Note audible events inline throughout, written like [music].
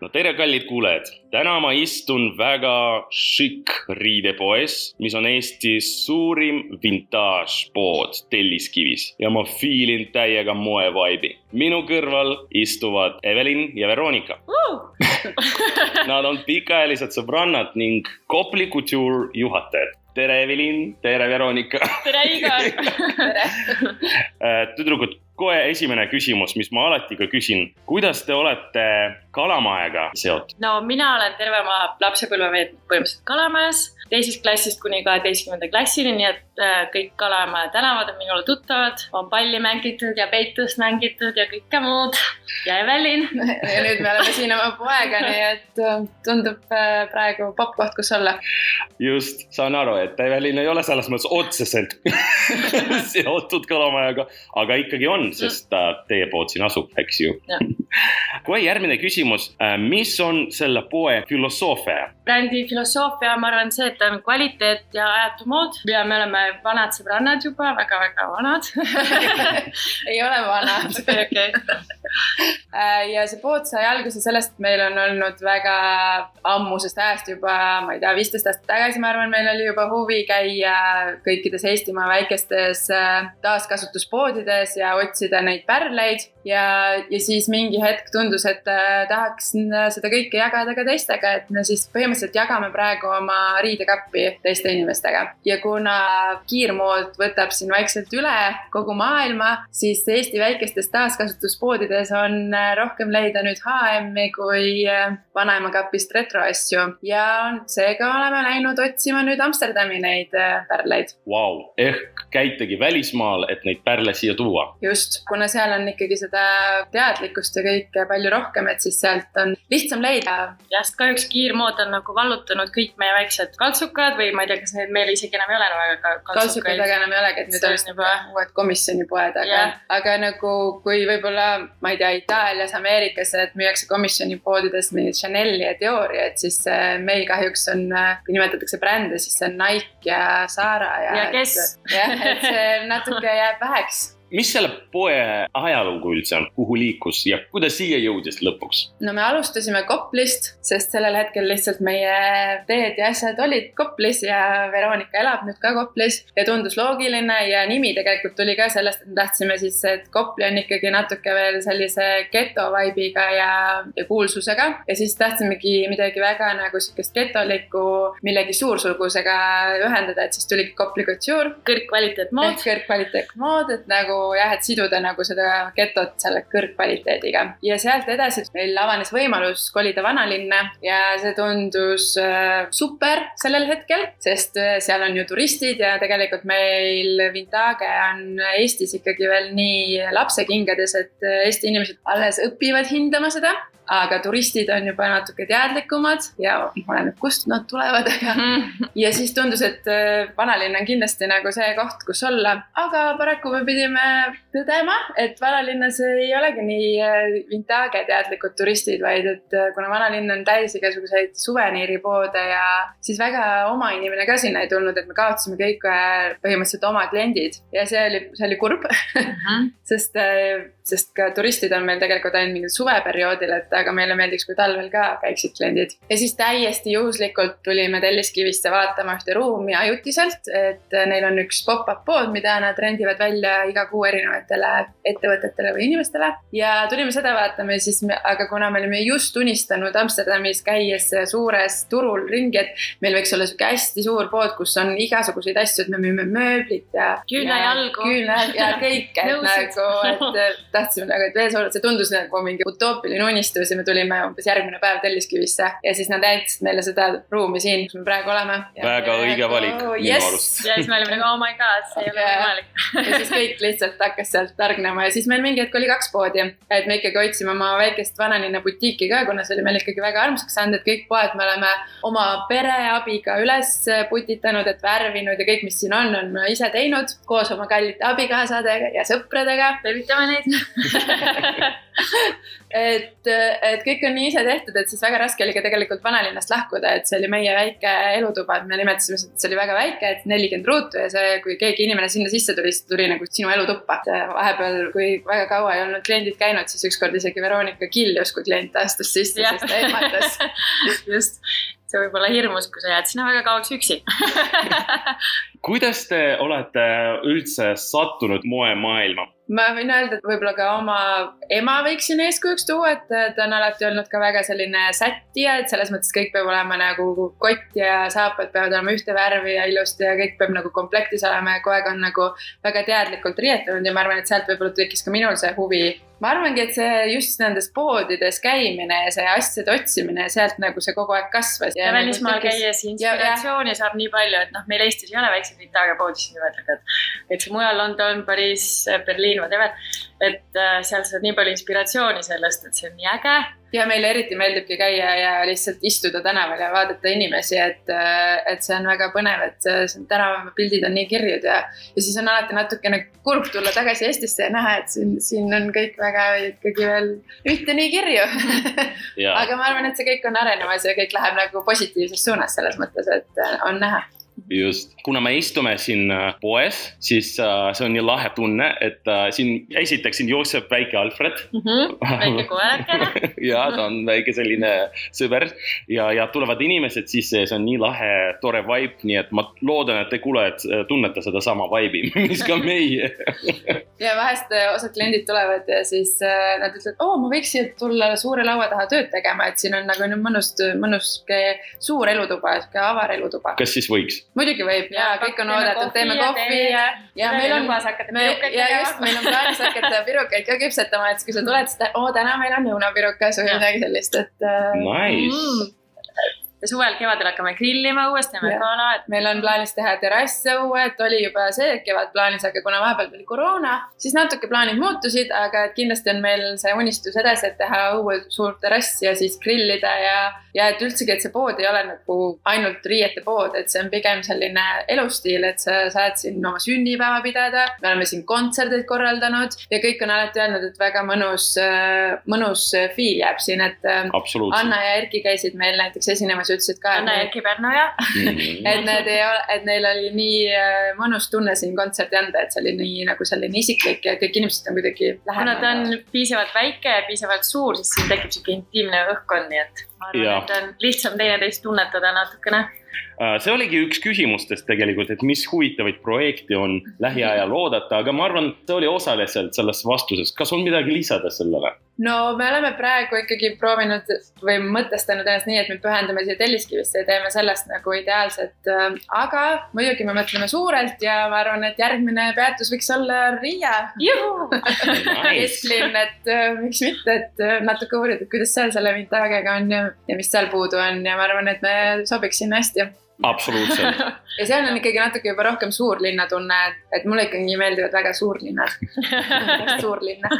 no tere, kallid kuulajad. täna ma istun väga šikk riidepoes, mis on Eesti suurim vintaažpood Telliskivis ja ma feel in täiega moe vibe'i. minu kõrval istuvad Evelin ja Veronika uh! [laughs] Nad on pikaajalised sõbrannad ning Kopli Couture juhatajad tere, Evelin, tere, Veronika. tere, Igor. [laughs] tere. [laughs] tüdrukud, kohe esimene küsimus, mis ma alati ka küsin. kuidas te olete Kalamajaga seotud? no mina olen terve oma lapsepõlve veetnud põhimõtteliselt Kalamajas, teisest klassist kuni kaheteistkümnenda klassini, nii et äh, kõik Kalamaja tänavad on minule tuttavad. on palli mängitud ja peitust mängitud ja kõike muud. ja Evelin [laughs] ja nüüd me oleme siin oma poega, nii et äh, tundub äh, praegu popp koht, kus olla. just, saan aru, et Evelin ei ole selles mõttes otseselt [laughs] seotud Kalamajaga, aga ikkagi on on, sest ta teie pood siin asub, eks ju. [laughs] kohe järgmine küsimus, äh, mis on selle poe filosoofia? brändi filosoofia, ma arvan, see, et ta on kvaliteet ja ajatu mood ja me oleme vanad sõbrannad juba väga-väga vanad [laughs] ei ole vanad. [laughs] okei, okei. Ja see pood sai alguse sellest, et meil on olnud väga ammusest ajast juba, ma ei tea, viisteist aastat tagasi, ma arvan, meil oli juba huvi käia kõikides Eestimaa väikestes äh, taaskasutuspoodides ja otsida neid pärleid ja, ja siis mingi hetk tundus, et äh, tahaks seda kõike jagada ka teistega, et me siis põhimõtteliselt jagame praegu oma riidekappi teiste inimestega. ja kuna kiirmood võtab siin vaikselt üle kogu maailma, siis Eesti väikestes taaskasutuspoodides on äh, rohkem leida nüüd HM-i kui äh, vanaema kapist retroasju ja seega oleme läinud otsima nüüd Amsterdami neid pärleid. Vau, ehk käitegi välismaal, et neid pärle siia tuua? just, kuna seal on ikkagi seda teadlikkust ja kõike palju rohkem, et siis sealt on lihtsam leida. jah, sest kahjuks kiirmood on nagu vallutanud kõik meie väiksed kaltsukad või ma ei tea, kas need meil isegi enam ei ole väga kaltsukaid. kaltsukad väga enam ei olegi, et nüüd on juba uued komisjonipoed, aga yeah., aga nagu kui võib-olla, ma ei tea, Itaalias, Ameerikas, et müüakse komisjonipoodides mingit Chanel'i ja Diori, et siis äh, meil kahjuks on, äh, kui nimetatakse brände, siis see on Nike ja Zara ja. ja kes. jah, et see natuke jääb väheks mis selle poe ajalugu üldse on, kuhu liikus ja kuidas siia jõudis lõpuks? no me alustasime Koplist, sest sellel hetkel lihtsalt meie teed ja asjad olid Koplis ja Veronika elab nüüd ka Koplis ja tundus loogiline ja nimi tegelikult tuli ka sellest, et me tahtsime siis, et Kopli on ikkagi natuke veel sellise geto vibe'iga ja, ja kuulsusega ja siis tahtsimegi midagi väga nagu sihukest getolikku millegi suursulgusega ühendada, et siis tuligi Kopli Couture. kõrgkvaliteetmood. kõrgkvaliteetmood, et nagu jah, et siduda nagu seda getot selle kõrgkvaliteediga. ja sealt edasi meil avanes võimalus kolida vanalinna ja see tundus äh, super sellel hetkel, sest äh, seal on ju turistid ja tegelikult meil Vintage on Eestis ikkagi veel nii lapsekingades, et äh, Eesti inimesed alles õpivad hindama seda aga turistid on juba natuke teadlikumad ja oleneb, kust nad tulevad, aga [laughs] ja siis tundus, et vanalinn on kindlasti nagu see koht, kus olla, aga paraku me pidime tõdema, et vanalinnas ei olegi nii äh, vintage teadlikud turistid, vaid et äh, kuna vanalinn on täis igasuguseid suveniiripoode ja siis väga oma inimene ka sinna ei tulnud, et me kaotasime kõik äh, põhimõtteliselt oma kliendid ja see oli, see oli kurb. -huh. [laughs] sest, sest ka turistid on meil tegelikult ainult mingil suveperioodil, et aga meile meeldiks, kui talvel ka käiksid kliendid. ja siis täiesti juhuslikult tulime Telliskivisse vaatama ühte ruumi ajutiselt, et neil on üks pop-up pood, mida nad rendivad välja iga kuu erinevatele ettevõtetele või inimestele ja tulime seda vaatama ja siis me, aga kuna me olime just unistanud Amsterdamis käies suures turul ringi, et meil võiks olla sihuke hästi suur pood, kus on igasuguseid asju, et me müüme mööblit ja. küünlajalgu. küünla ja kõike et [laughs] nagu, et tahtsime nagu, et veel suurem, see tundus nagu mingi utoopiline unistus ja me tulime umbes järgmine päev Telliskivisse ja siis nad näitasid meile seda ruumi siin, kus me praegu oleme. väga õige valik oh, minu yes. arust. ja siis me olime nagu oh my god, see ei ole võimalik [laughs] ja siis kõik lihtsalt hakkas sealt targnema ja siis meil mingi hetk oli kaks poodi. et me ikkagi hoidsime oma väikest vanalinna butiiki ka, kuna see oli meil ikkagi väga armsaks saanud, et kõik poed me oleme oma pere abiga üles putitanud, et värvinud ja kõik, mis siin on, on me ise teinud koos oma kallite abikaasadega ja sõpradega. tervitame neid [laughs] et, et kõik on nii ise tehtud, et siis väga raske oli ka tegelikult vanalinnast lahkuda, et see oli meie väike elutuba, et me nimetasime seda, et see oli väga väike, et nelikümmend ruutu ja see, kui keegi inimene sinna sisse tuli, siis tuli nagu sinu elutuppa. vahepeal, kui väga kaua ei olnud kliendid käinud, siis ükskord isegi Veronika kiljus, kui klient astus sisse, sest ta ehmatas. [laughs] just, see võib olla hirmus, kui sa jääd sinna väga kauaks üksi [laughs] kuidas te olete üldse sattunud moemaailma? Ma võin öelda, et võib-olla ka oma ema võiksin eeskujuks tuua, et ta on alati olnud ka väga selline sättija, et selles mõttes kõik peab olema nagu kott ja saapad peavad olema ühte värvi ja ilusti ja kõik peab nagu komplektis olema ja kogu aeg on nagu väga teadlikult riietunud ja ma arvan, et sealt võib-olla tekkis ka minul see huvi ma arvangi, et see just nendes poodides käimine ja see asjade otsimine ja sealt nagu see kogu aeg kasvas. ja, ja nagu välismaal nagu käies inspiratsiooni ja, saab nii palju, et noh, meil Eestis ei ole väikseid Itaalia poodisid nimetada, et, et mujal London, Pariis, Berliin, whatever et äh, seal saad nii palju inspiratsiooni sellest, et see on nii äge. Ja meile eriti meeldibki käia ja lihtsalt istuda tänaval ja vaadata inimesi, et, äh, et see on väga põnev, et tänavapildid on nii kirjud ja, ja siis on alati natukene kurb tulla tagasi Eestisse ja näha, et siin, siin on kõik väga ikkagi veel ühte nii kirju. [laughs] Aga ma arvan, et see kõik on arenemas ja kõik läheb nagu positiivses suunas selles mõttes, et äh, on näha just, kuna me istume siin äh, poes, siis uh, see on nii lahe tunne, et uh, siin esiteks siin jookseb väike Alfred mm. -hmm, väike koerakene [laughs] ja ta on väike selline sõber ja, ja tulevad inimesed sisse ja see on nii lahe, tore vibe, nii et ma loodan, et te kuulajad tunnete sedasama vibe'i, [laughs] mis ka meie [laughs] ja vahest osad kliendid tulevad ja siis uh, nad ütlevad, oo, ma võiks siia tulla suure laua taha tööd tegema, et siin on nagu mõnus, mõnus suur elutuba, sihuke avar elutuba. kas siis võiks? Muidugi võib ja kõik on oodatud, teeme kohvi ja, ja meil on. ja just, meil on plaanis hakata pirukaid ka küpsetama, et kui sa tuled, siis oo, täna meil on õunapirukas või midagi sellist, et. Äh, nice mm ja suvel, kevadel hakkame grillima õues, teeme gala, et. meil on plaanis teha terrassõue, et oli juba see kevad plaanis, aga kuna vahepeal tuli koroona, siis natuke plaanid muutusid, aga et kindlasti on meil see unistus edasi, et teha õue suur terrass ja siis grillida ja, ja et üldsegi, et see pood ei ole nagu ainult riiete pood, et see on pigem selline elustiil, et sa saad siin oma sünnipäeva pidada. me oleme siin kontserdeid korraldanud ja kõik on alati öelnud, et väga mõnus, mõnus feel jääb siin, et. Anna ja Erki käisid meil näiteks esinemas sa ütlesid ka. Anne Erki Pärnu ja mm. et need ei ole, et neil oli nii äh, mõnus tunne siin kontserti anda, et see oli nii nagu selline isiklik ja kõik inimesed on kuidagi lähemal. kuna ta on piisavalt väike ja piisavalt suur, siis siin tekib sihuke intiimne õhkkond, nii et ma arvan, et on lihtsam teineteist tunnetada natukene see oligi üks küsimustest tegelikult, et mis huvitavaid projekte on lähiajal oodata, aga ma arvan, see oli osaliselt selles vastuses. kas on midagi lisada sellele? no me oleme praegu ikkagi proovinud või mõtestanud ennast nii, et me pühendume siia Telliskivisse ja teeme sellest nagu ideaalset. Äh, aga muidugi me mõtleme suurelt ja ma arvan, et järgmine peatus võiks olla Riia kesklinn, et äh, miks mitte, et natuke uurida, kuidas seal selle vintaagiga on ja, ja mis seal puudu on ja ma arvan, et me sobiks sinna hästi absoluutselt. [laughs] Ja seal on ikkagi natuke juba rohkem suurlinna tunne, et, mulle ikkagi meeldivad väga suurlinnad. Suurlinna.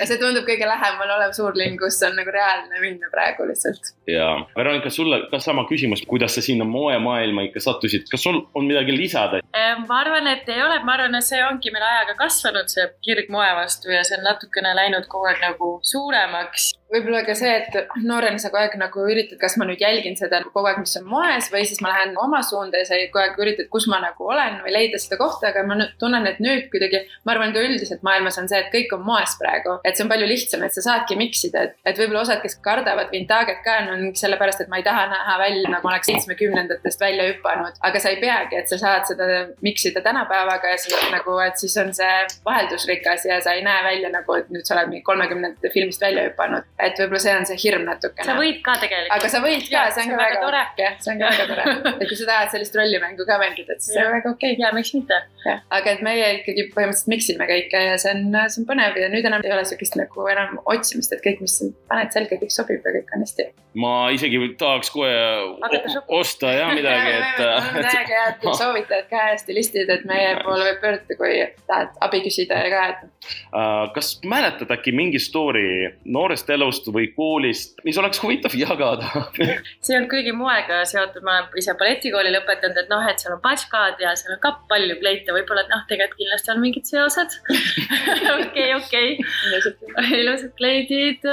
ja see tundub kõige lähemal olev suurlinn, kus on nagu reaalne minna praegu lihtsalt. ja, Veronika, sulle ka sama küsimus, kuidas sa sinna moemaailma ikka sattusid, kas sul on midagi lisada? Ehm, ma arvan, et ei ole, ma arvan, et see ongi meil ajaga kasvanud, see kirg moe vastu ja see on natukene läinud kogu aeg nagu suuremaks võib-olla ka see, et noorena sa kogu aeg nagu üritad, kas ma nüüd jälgin seda kogu aeg, mis on moes või siis ma lähen oma suunda ja sa kogu aeg üritad, kus ma nagu olen või leida seda kohta, aga ma tunnen, et nüüd kuidagi, ma arvan ka üldiselt maailmas on see, et kõik on moes praegu, et see on palju lihtsam, et sa saadki mix ida, et, et võib-olla osad, kes kardavad vintaaget ka, on sellepärast, et ma ei taha näha välja nagu oleks seitsmekümnendatest välja hüpanud, aga sa ei peagi, et sa saad seda mix ida tänapäevaga ja siis nagu, et siis on see vaheldusrikas ja sa ei näe välja nagu, et nüüd sa oled mingi kolmekümnendate filmist välja hüpanud et võib-olla see on see hirm natukene. sa võid ka tegelikult. aga sa võid ka, see on ka väga tore. jah, see on ka väga tore. et kui sa tahad sellist rollimängu ka mängida, et siis see on väga okei okay.. ja miks mitte. jah, aga et meie ikkagi põhimõtteliselt mix ime kõike ja see on, see on põnev ja nüüd enam ei ole sihukest nagu enam otsimist, et kõik, mis paned selga, kõik sobib ja kõik on hästi. ma isegi tahaks kohe osta ja midagi, [laughs] et. täiega [laughs] head soovitajad ka ja stilistid, et meie poole võib pöörduda, kui tahad abi küsida ja ka, et. Uh, kas mäletad äkki mingi story noorest elust või koolist, mis oleks huvitav jagada [laughs] see ei olnud kuigi moega seotud, ma olen ise balletikooli lõpetanud, et noh, et seal on patškad ja seal on ka palju kleite, võib-olla, et noh, tegelikult kindlasti on mingid seosed. [laughs] okei, okei, ilusad kleidid.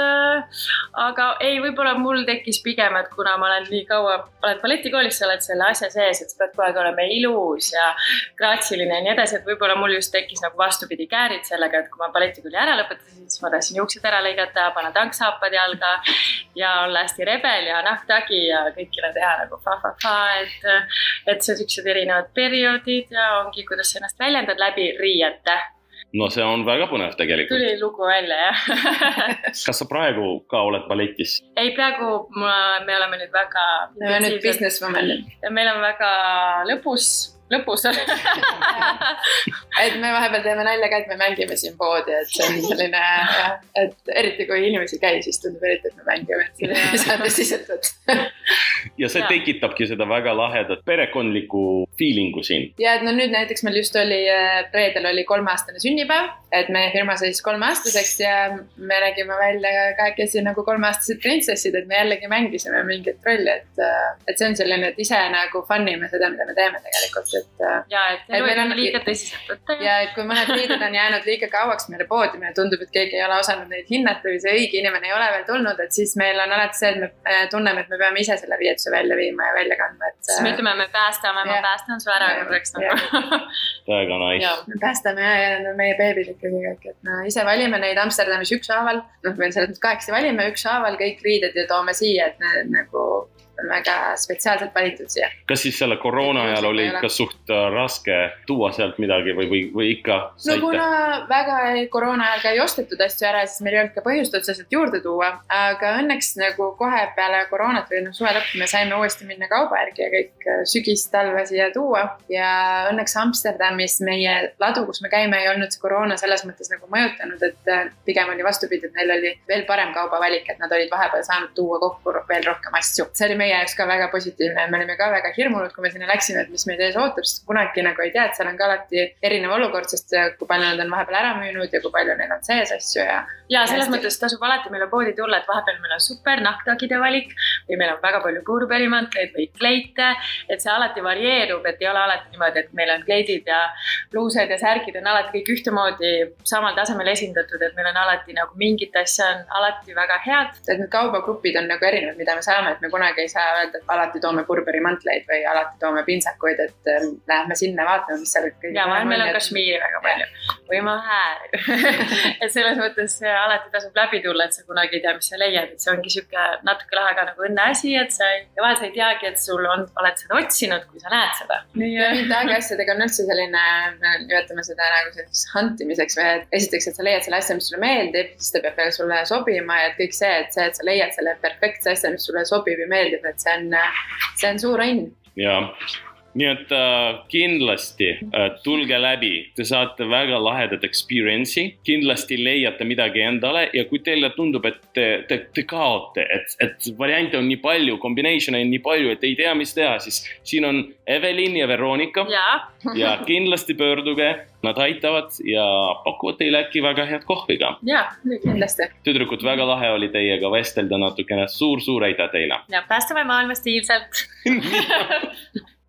aga ei, võib-olla mul tekkis pigem, et kuna ma olen nii kaua, oled balletikoolis, sa oled selle asja sees, et sa pead kogu aeg olema ilus ja graatsiline ja nii edasi, et võib-olla mul just tekkis nagu vastupidi käärid sellega, et kui ma balletikooli ära lõpetasin, siis ma tahtsin juuksed ära lõigata, panna tanksaapad jalga ja olla hästi rebel ja nahktagi ja kõikile teha nagu fa-fa-fa, et, et see siuksed erinevad perioodid ja ongi, kuidas sa ennast väljendad läbi riiete. no see on väga põnev tegelikult. tuli lugu välja, jah [laughs] kas sa praegu ka oled balletis? ei, praegu ma, me oleme nüüd väga. me oleme nüüd businesswoman. ja meil on väga lõbus, lõbus on. [laughs] et me vahepeal teeme nalja ka, et me mängime siin poodi, et see on selline jah, et eriti kui inimesi ei käi, siis tundub eriti, et me mängime, et seda ei saa tõsiselt võtta. ja see Jaa. tekitabki seda väga lahedat perekondlikku feeling'u siin. ja et no nüüd näiteks meil just oli, reedel oli kolmeaastane sünnipäev, et meie firma sai siis kolmeaastaseks ja me nägime välja kahekesi nagu kolmeaastased printsessid, et me jällegi mängisime mingit rolli, et, et see on selline, et ise nagu fun ime seda, mida me teeme tegelikult, et ja, et elu meil ei on- ole liiga tõsiselt võtta. ja et kui mõned riided on jäänud liiga kauaks meile poodiumi ja tundub, et keegi ei ole osanud neid hinnata või see õige inimene ei ole veel tulnud, et siis meil on alati see, et me äh, tunneme, et me peame ise selle riietuse välja viima ja välja kandma, et. siis me ütleme, me päästame, ma päästan su ära korraks nagu. väga nice. me päästame ja, ja need on meie beebid ikkagi kõik, et no ise valime neid Amsterdamis ükshaaval, noh, me selles mõttes kahekesi valime ükshaaval kõik riided ja toome siia, et need nagu on väga spetsiaalselt valitud siia. kas siis selle koroona ajal oli ikka suht äh, raske tuua sealt midagi või, või, või ikka no saite? kuna väga ei- koroona ajal ka ei ostetud asju ära, siis meil ei olnud ka põhjust otseselt juurde tuua, aga õnneks nagu kohe peale koroonat või noh, suve lõppu me saime uuesti minna kauba järgi ja kõik äh, sügis-talve siia tuua ja õnneks Amsterdamis meie ladu, kus me käime, ei olnud see koroona selles mõttes nagu mõjutanud, et äh, pigem oli vastupidi, et neil oli veel parem kaubavalik, et nad olid vahepeal saanud tuua kokku veel rohkem asju. see oli meie jaoks ka väga positiivne, me olime ka väga hirmunud, kui me sinna läksime, et mis meid ees ootab, sest kunagi nagu ei tea, et seal on ka alati erinev olukord, sest äh, kui palju nad on vahepeal ära müünud ja kui palju neil on sees asju ja ja selles Hästi. mõttes tasub alati meile poodi tulla, et vahepeal meil on super nahktagide valik või meil on väga palju puurpärimantleid või kleite, et see alati varieerub, et ei ole alati niimoodi, et meil on kleidid ja pluused ja särgid on alati kõik ühtemoodi samal tasemel esindatud, et meil on alati nagu mingit asja on alati väga head. et need kaubagrupid on nagu erinevad, mida me saame, et me kunagi ei saa öelda, et alati toome purberimantleid või alati toome pintsakuid, et äh, lähme sinna vaatame, mis seal kõige ja vahel meil on kašmiiri väga palju. Või mahääri. [laughs] et selles mõttes see alati tasub läbi tulla, et sa kunagi ei tea, mis sa leiad, et see ongi sihuke natuke lahe ka nagu õnneasi, et sa ei, ja vahel sa ei teagi, et sul on, oled seda otsinud, kui sa näed seda. ja Vintage asjadega on üldse selline, me nimetame seda nagu selliseks hantimiseks või et esiteks, et sa leiad selle asja, mis sulle meeldib, siis ta peab veel sulle sobima ja et kõik see, et see, et sa leiad selle perfektse asja, mis sulle sobib ja meeldib, et see on, see on suur õnn. ja nii et äh, kindlasti äh, tulge läbi, te saate väga lahedat experience'i, kindlasti leiate midagi endale ja kui teile tundub, et te, te, te kaote, et, et variante on nii palju, combination'e on nii palju, et ei tea, mis teha, siis siin on Evelin ja Veronika ja ja kindlasti pöörduge, nad aitavad ja pakuvad teile äkki väga head kohvi ka. ja, kindlasti. tüdrukud, väga lahe oli teiega vestelda natukene suur,, suur-suur aitäh teile. ja päästame maailma stiilselt. [laughs] [laughs]